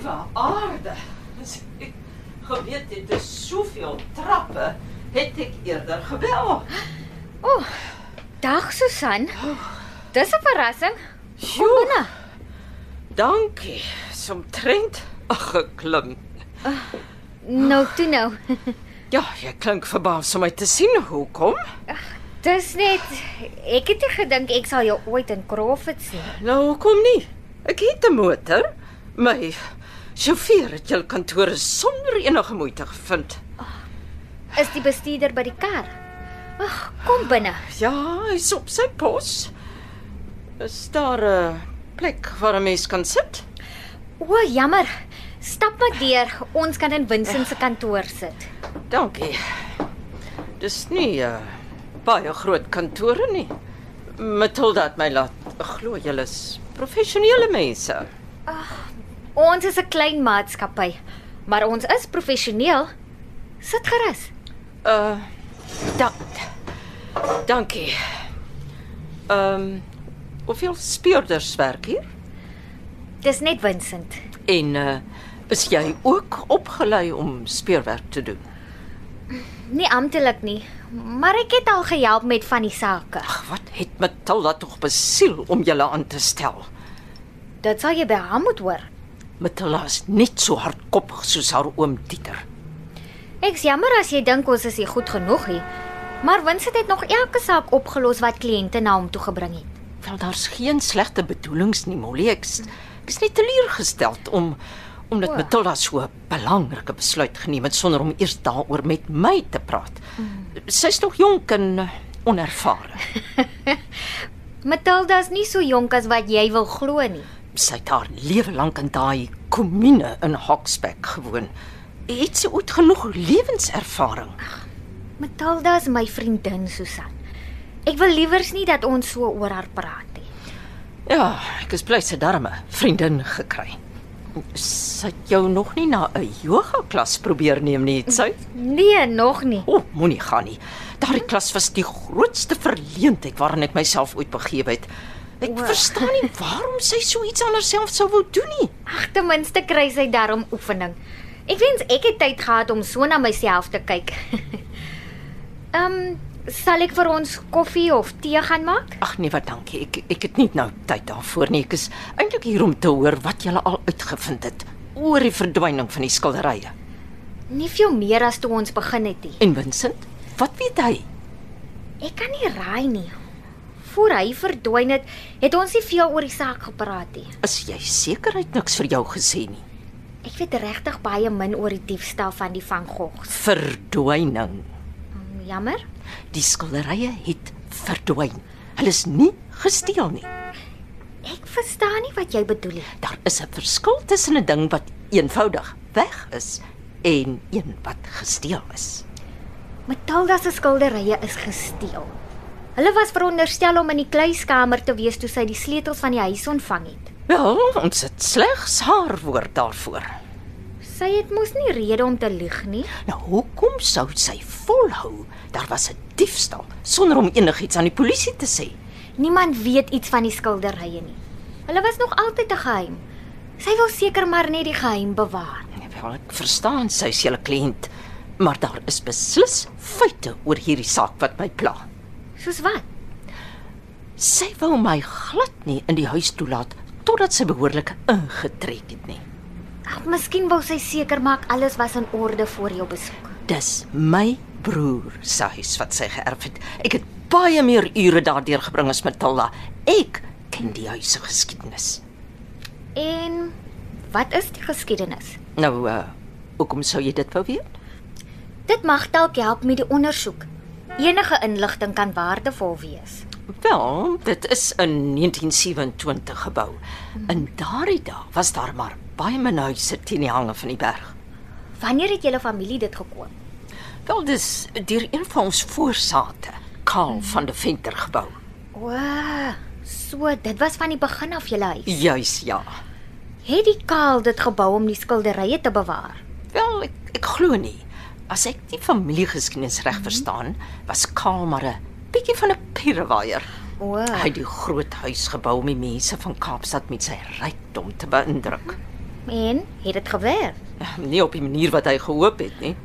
Liewe aarde. As ek geweet het dis soveel trappe, het ek eerder gebel. Dag Susan. Dis 'n verrassing. Kom Joe, binne. dankie. Somtrent ag geklim. Nou toe nou. Ja, jy klink verbaas om my te sien. Hoekom? Dis net ek het nie gedink ek sal jou ooit in Crawford sien. Nou hoekom nie? Ek het 'n motor. My sjofeur het jou kantoor sonder enige moeite gevind. Is die bestuurder by die kar? Ag, kom binne. Ja, hy's op sy pos. Is daar 'n plek waar 'n mens kan sit? O, jammer. Stap maar deur. Ons kan in Vincent se kantoor sit. Dankie. Dis nie 'n uh, baie groot kantore nie. Matilda het my laat glo julle is professionele mense. Ons is 'n klein maatskappy, maar ons is professioneel. Sit gerus. Uh dank. Dankie. Ehm um, hoeveel speurders werk hier? Dis net Vincent. En uh is jy ook opgelei om speurwerk te doen? Nie amptelik nie, maar ek het al gehelp met van die sake. Ag, wat het Matilda tog besiel om julle aan te stel? Dit sal jy by haar moet hoor. Matilda is net so hardkoppig soos haar oom Dieter. Ek's jammer as jy dink ons is nie goed genoeg nie. Maar Vincent het nog elke saak opgelos wat kliënte na hom toe gebring het. Wel daar's geen slegte bedoelings nie, Molly. Ek is- ek is net teleurgesteld om omdat O. Matilda so 'n belangrike besluit geneem het sonder om eers daaroor met my te praat. Sy's nog jonk en onervare. Matilda's nie so jonk as wat jy wil glo nie. Sy het haar lewe lank in daai kommune in Hoxback gewoon. Het sy ooit genoeg lewenservaring? Matilda's my vriendin Susan. Ek wil liewers nie dat ons so oor haar praat nie. Ja, ek is bly sy darme vriendin gekry. Sy het jou nog nie na 'n yoga klas probeer neem nie, het sy? Nee, nog nie. O, oh, moenie gaan nie. Daardie klas was die grootste verleentheid waarin ek myself ooit begewe het. Ek O. verstaan nie waarom sy so iets aan haarself sou wou doen nie. Ag, ten minste kry sy daarom oefening. Ek wens ek het tyd gehad om so na myself te kyk. Ehm, um, sal ek vir ons koffie of tee gaan maak? Ag nee, wat dankie. Ek ek het nie nou tyd daarvoor nie. Ek is eintlik hier om te hoor wat julle al uitgevind het oor die verdwyning van die skilderye. Nie veel meer as toe ons begin het nie. En Vincent, wat weet hy? Ek kan nie raai nie. Voor hy verdwyn het, het ons nie veel oor die saak gepraat nie. Is jy seker hy het niks vir jou gesê nie? Ek weet regtig baie min oor die diefstal van die Van Goghs. Verdwyning. Mm, Jammer. Die skilderye het verdwyn. Hulle is nie gesteel nie. Ek verstaan nie wat jy bedoel nie. Daar is 'n verskil tussen 'n ding wat eenvoudig weg is en een wat gesteel is. Matilda se skilderye is gesteel. Hulle was veronderstel om in die kluiskamer te wees toe sy die sleutels van die huis ontvang het. Wel, ons het slegs haar woord daarvoor. Sy het mos nie rede om te lieg nie. Nou, hoekom sou sy volhou daar was 'n diefstal sonder om enigiets aan die polisie te sê? Niemand weet iets van die skilderye nie. Hulle was nog altyd 'n geheim. Sy wil seker maar net die geheim bewaar. Nee, Wel, ek verstaan sy is julle kliënt, maar daar is beslis feite oor hierdie saak wat my pla. Soos wat? Sy wou my glad nie in die huis toelaat totdat sy behoorlik ingetrek het nie. Ag, miskien wou sy seker maak alles was in orde voor jou besoek. Dis my broer se huis wat sy geërf het. Ek het baie meer ure daardeur gebring as Matilda. Ek ken die huis se geskiedenis. En wat is die geskiedenis? Nou, uh, hoekom sou jy dit wou weet? Dit mag dalk help met die ondersoek. Enige inligting kan waardevol wees. Wel, dit is in 1927 gebou. In daardie dae was daar maar baie min huise teen die hange van die berg. Wanneer het julle familie dit gekoop? Wel, dis deur een van ons voorsate, Karl van der Venter gebou. O, so dit was van die begin af julle huis. Juis ja. Het die Kaal dit gebou om die skilderye te bewaar? Wel, ek, ek glo nie. As ek die familiegeskiedenis reg verstaan, was Karl maar 'n bietjie van 'n pierewaier. O, Hy het die groot huis gebou om die mense van Kaapstad met sy rykdom te beïndruk. en het dit gewerk? Nie op die manier wat hy gehoop het nie.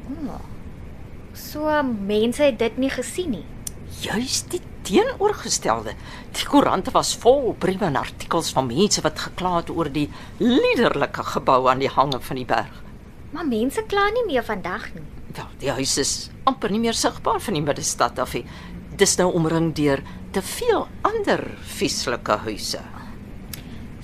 So mense het dit nie gesien nie. Juis die teenoorgestelde. Die koerante was vol briewe en artikels van mense wat gekla het oor die liderlike gebou aan die hange van die berg. Maar mense kla nie meer vandag nie. Wel, die huis is amper nie meer sigbaar van die middestad af nie. Dis nou omring deur te veel ander vieslike huise.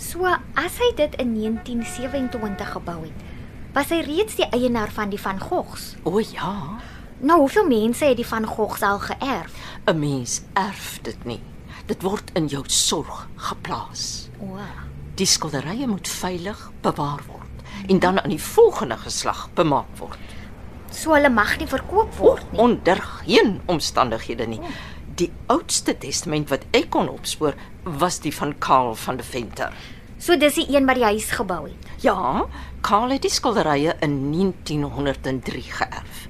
So as hy dit in 1927 gebou het, was hy reeds die eienaar van die Van Goghs. O ja, Nou, hoeveel mense het die Van Goghs al geërf? 'n mens erf dit nie. Dit word in jou sorg geplaas. O, Die skilderye moet veilig bewaar word en dan aan die volgende geslag bemaak word. So hulle mag nie verkoop word nie. Onder geen omstandighede nie. Die oudste testament wat ek kon opspoor, was die van Karl van der Venter. So dis die een wat die huis gebou het. Ja, Karl het die skilderye in 1903 geërf.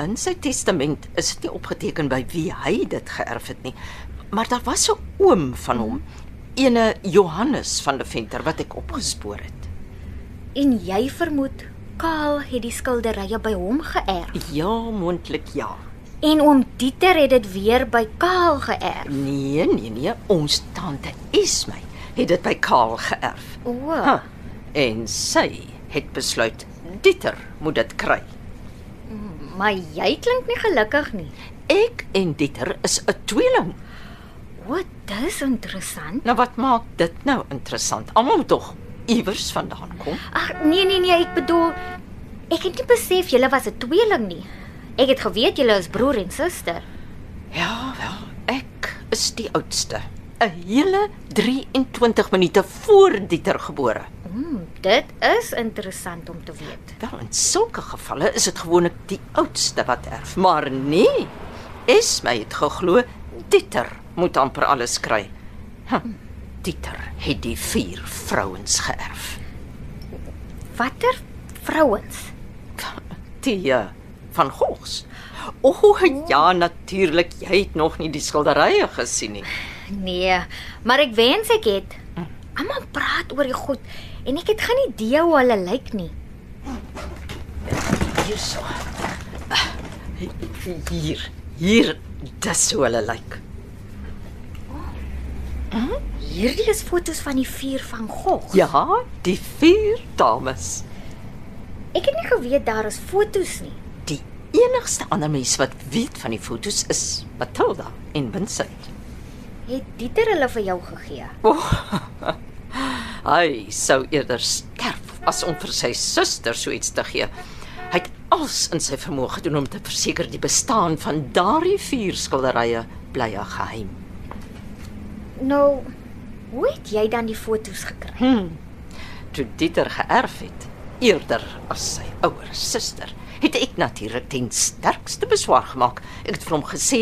In sy testament is dit nie opgeteken by wie hy dit geërf het nie, maar daar was 'n oom van hom, ene Johannes van der Venter wat ek opgespoor het. En jy vermoed Kaal het die skilderye by hom geërf. Ja, moontlik ja. En oom Dieter het dit weer by Kaal geërf. Nee, nee, nee, ons tante Esmy het dit by Karl geërf. O, Huh. En sy het besluit Dieter moet dit kry. maar jy klink nie gelukkig nie. Ek en Dieter is 'n tweeling. O, dis interessant. Nou wat maak dit nou interessant? Almal tog iewers vandaan kom. Ag, nee nee nee, ek bedoel ek het nie besef julle was 'n tweeling nie. Ek het geweet julle is broer en suster. Ja, wel, ek is die oudste. 'n Hele 23 minute voor Dieter gebore. Mm, dit is interessant om te weet. Wel, in sulke gevalle is dit gewoonlik die oudste wat erf, maar nee. Esmy het geglo Dieter moet amper alles kry. Hm, Dieter het die vier vrouens geërf. Watter vrouens? Die uh, van Gogs. O oh, ja, natuurlik, jy het nog nie die skilderye gesien nie. Nee, maar ek wens ek het. Almal praat oor die goed en ek het geen idee hoe hulle lyk nie. Hierso. Hier, hier, dis hoe hulle lyk. Hierdie is fotos van die vier van Gogh. Ja, die vier dames. Ek het nie geweet daar is fotos nie. Die enigste ander mens wat weet van die fotos is Matilda en Vincent. Het Dieter hulle vir jou gegee? Hy sou eerder sterf as om vir sy suster so iets te gee. Hy het alles in sy vermoë gedoen om te verseker die bestaan van daardie vier skilderye bly 'n geheim. Nou, hoe het jy dan die fotos gekry? Hm. Toe Dieter geërf het, eerder as sy ouer suster, het ek natuurlik ten sterkste beswaar gemaak. Ek het vir hom gesê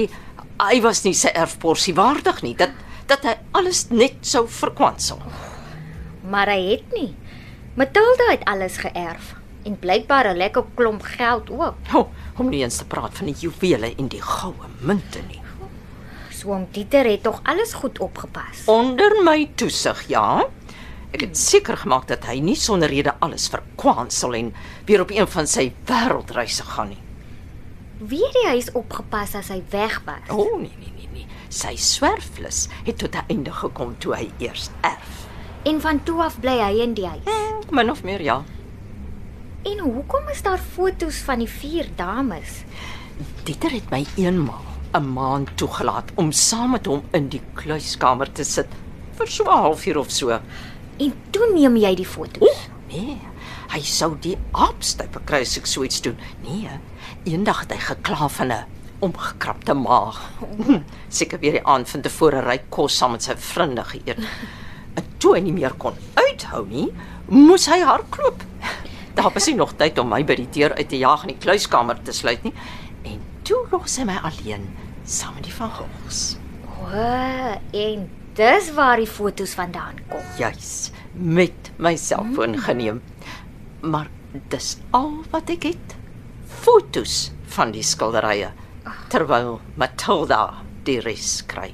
hy was nie sy erfporsie waardig nie, dat dat hy alles net sou verkwansel. Maar hy het nie. Matilda het alles geërf en blykbaar 'n lekker klomp geld ook. Oh, om nie eens te praat van die juwele en die goue munte nie. So om Dieter het tog alles goed opgepas. Onder my toesig, ja. Ek het seker gemaak dat hy nie sonder rede alles verkwansel en weer op een van sy wêreldreise gaan nie. Wie het die huis opgepas as hy weg was? O oh, nee nee nee nee. Sy swerflus het tot 'n einde gekom toe hy eers erf. En van toe af bly hy in die huis. Hmm, min of meer ja. En hoekom is daar fotos van die vier dames? Dieter het my eenmaal 'n maand toegelaat om saam met hom in die kluiskamer te sit vir so 'n halfuur of so. En toe neem jy die fotos. O, nee. Hy sou die aapstype kry as ek so iets doen. Nee. Eendag het hy gekla van 'n omgekrapte maag. Hm, Seker weer die aand van tevore ry kos saam met sy vriende geëet. En toe hy nie meer kon uithou nie, moes hy hardloop. Daar was nie nog tyd om my by die deur uit te jaag en die kluiskamer te sluit nie. Los hy my alleen saam met die van Gogs. O, en dis waar die fotos vandaan kom. Juis met my selfoon geneem. Maar dis al wat ek het. Fotos van die skilderye terwyl Matilda die res kry.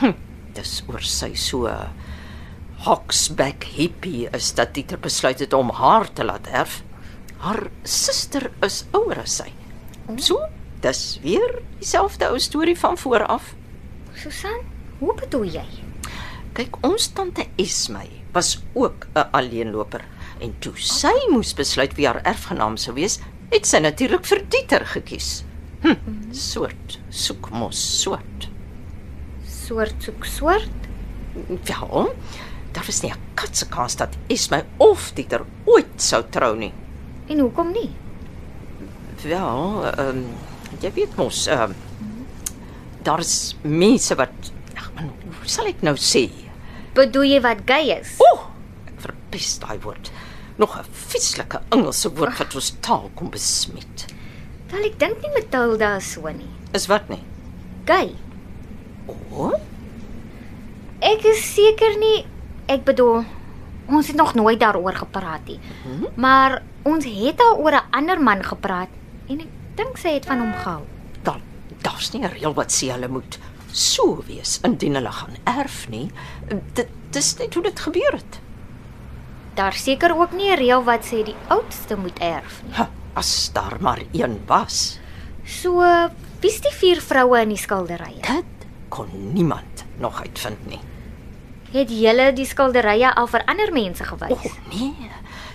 Hm, dis oor sy so Hoxback hippie is dat Dieter besluit het om haar te laat erf. Haar suster is ouer as sy. So, dis weer dieselfde ou storie van voor af. Susan, hoe bedoel jy? Kyk, ons tante Esmy was ook 'n alleenloper en toe sy moes besluit wie haar erfgenaam sou wees, het sy natuurlik vir Dieter gekies. Hm, soort soek mos soort. Soort soek soort? Ja, daar was nie 'n katse kans dat Esmy of Dieter ooit sou trou nie. En hoekom nie? Wel, ehm um, jy weet mos, ehm um, daar's mense wat ag man, hoe sal ek nou sê? Bedoel jy wat gay is? Ooh, ek verpes daai woord. Nog 'n vieslike Engelse woord wat ons taal kom besmet. Wel ek dink nie Matilda is so nie. Is wat nie? Gay. O, Ek is seker nie. Ek bedoel, ons het nog nooit daaroor gepraat nie. Maar ons het al oor 'n ander man gepraat en ek dink sy het van hom gehou. dan daar's nie 'n reël wat sê hulle moet so wees indien hulle gaan erf nie. Dit dis net hoe dit gebeur het. Daar seker ook nie 'n reël wat sê die oudste moet erf nie. Ha, as daar maar een was. So, wie's die vier vroue in die skilderye? Dit kon niemand nog uitvind nie. Het julle die skilderye al vir ander mense gewys? oh, nee,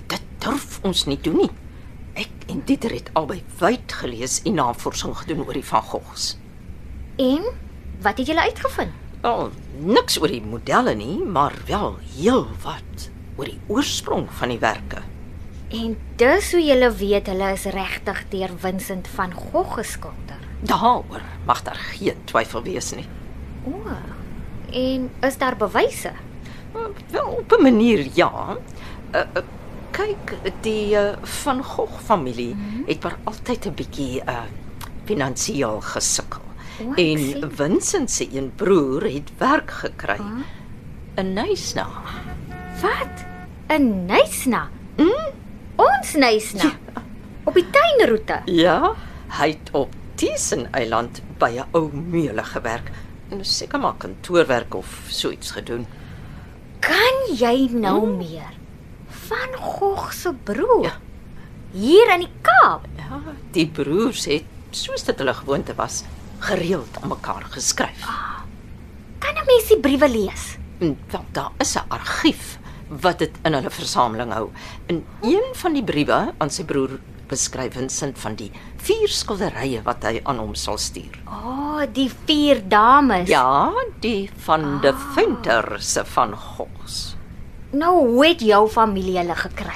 dit durf ons nie doen nie. Ek en Dieter het albei wyd gelees en navorsing gedoen oor die Van Goghs. En wat het julle uitgevind? Wel, niks oor die modelle nie, maar wel heel wat oor die oorsprong van die werke. En dis hoe julle weet hulle is regtig deur Vincent van Gogh geskilder. Daaroor mag daar geen twyfel wees nie. O. En is daar bewyse? Wel op 'n manier ja. Uh, uh, kyk, die uh, Van Gogh familie mm -hmm. het maar altyd 'n bietjie uh finansiëel gesukkel. O, ek en sien. Vincent se een broer het werk gekry in Nysna. Wat? 'n Nysna? Mm? Ons Nysna. Op die tuinroete. Ja, hy het op Tisen Eiland by 'n ou meule gewerk en seker maar kantoorwerk of so iets gedoen. Kan jy nou meer? Van Gogh se broer. Ja. Hier in die Kaap. Ja, die broers het soos dit hulle gewoonte was, gereeld aan mekaar geskryf. Kan 'n mens die briewe lees? Wel daar is 'n argief wat dit in hulle versameling hou. In een van die briewe aan sy broer beskryf Vincent van die vier skilderye wat hy aan hom sal stuur. O, oh, die vier dames. Ja, die van de Venter se van Goghs. Nou hoe het jou familie hulle gekry?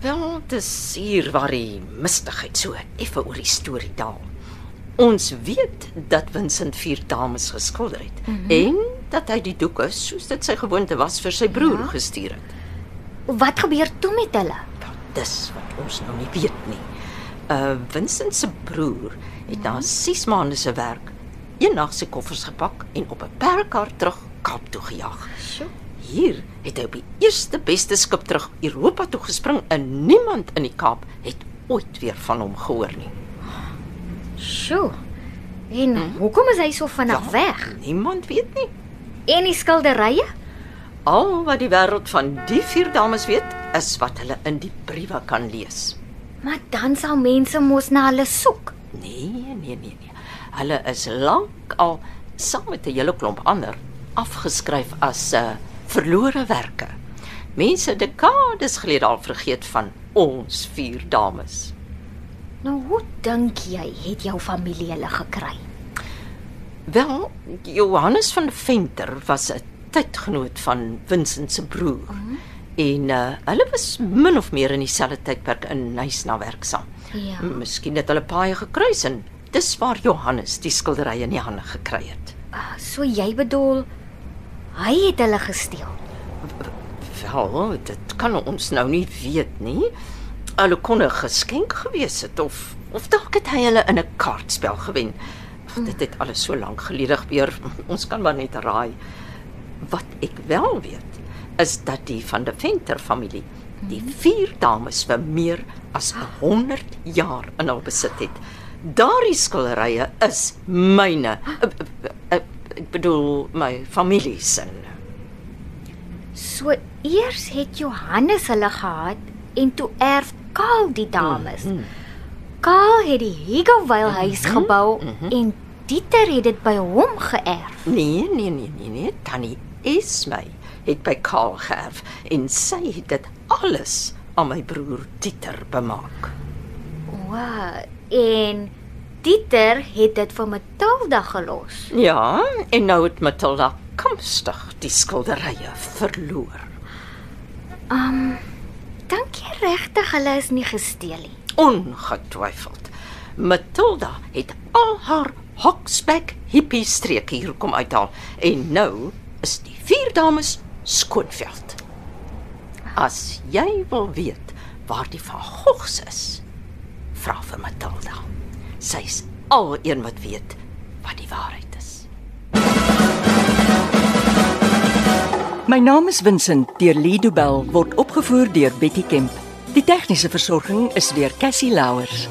Wel, dis hier waar die mistigheid so effe oor die storie daal. Ons weet dat Vincent vier dames geskilder het mm -hmm. en dat hy die doeke soos dit sy gewoonte was vir sy broer ja? gestuur het. Wat gebeur toe met hulle? Nou, dis wat ons nou nie weet nie. Uh Vincent se broer het na 6 maande se werk eendag sy koffers gepak en op 'n perdekar terug Kaap toe gejaag. Sjoe. Hier het hy op die eerste beste skip terug Europa toe gespring en niemand in die Kaap het ooit weer van hom gehoor nie. Sjoe. En hmm? hoekom is hy so vinnig weg? Niemand weet nie. En die skilderye? Al wat die wêreld van die vier dames weet, is wat hulle in die briewe kan lees. Maar dan sal mense mos na hulle soek. Nee, nee, nee, nee. Hulle is lank al saam met 'n hele klomp ander afgeskryf as 'n uh, verlore werke. Mense dekades gelede al vergeet van ons vier dames. Nou hoe dink jy het jou familie hulle gekry? Wel, Johannes van Venter was 'n tydgenoot van Vincent se broer. Mm -hmm. En uh, hulle was min of meer in dieselfde tydperk in Nysna werksaam. Ja. Miskien het hulle paai gekruis en dis waar Johannes die skilderye in die hande gekry het. Uh, so jy bedoel hy het hulle gesteel. Wel, dit kan ons nou nie weet nie. Hulle kon 'n geskenk gewees het of of dalk het hy hulle in 'n kaartspel gewen. Dit het alles so lank gelede gebeur. Ons kan maar net raai. Wat ek wel weet, is dat die van die Venter familie die vier dames vir meer as 100 jaar in hul besit het. Daardie skilderye is myne. Bedoel my familie se. So eers het Johannes hulle gehad en toe erf Kaal die dames. Mm, mm. Kaal het die Hegewil huis mm -hmm, gebou mm -hmm. en Dieter het dit by hom geërf. Nee, nee, nee, nee, nee, Tannie Esmy het by Kaal geërf en sy het dit alles aan my broer Dieter bemaak. Wow, en Dieter het dit vir Matilda gelos. Ja, en nou het Matilda komstig die skilderye verloor. Um Dink jy regtig hulle is nie gesteel nie? Ongetwyfeld. Matilda het al haar Hoxback hippie streek hier kom uithaal en nou is die vier dames skoonveld. As jy wil weet waar die van Gogs is, vra vir Matilda. Sy's al een wat weet wat die waarheid is. My naam is Vincent deur Lido Bell word opgevoer deur Betty Kemp. Die tegniese versorging is deur Cassie Louers.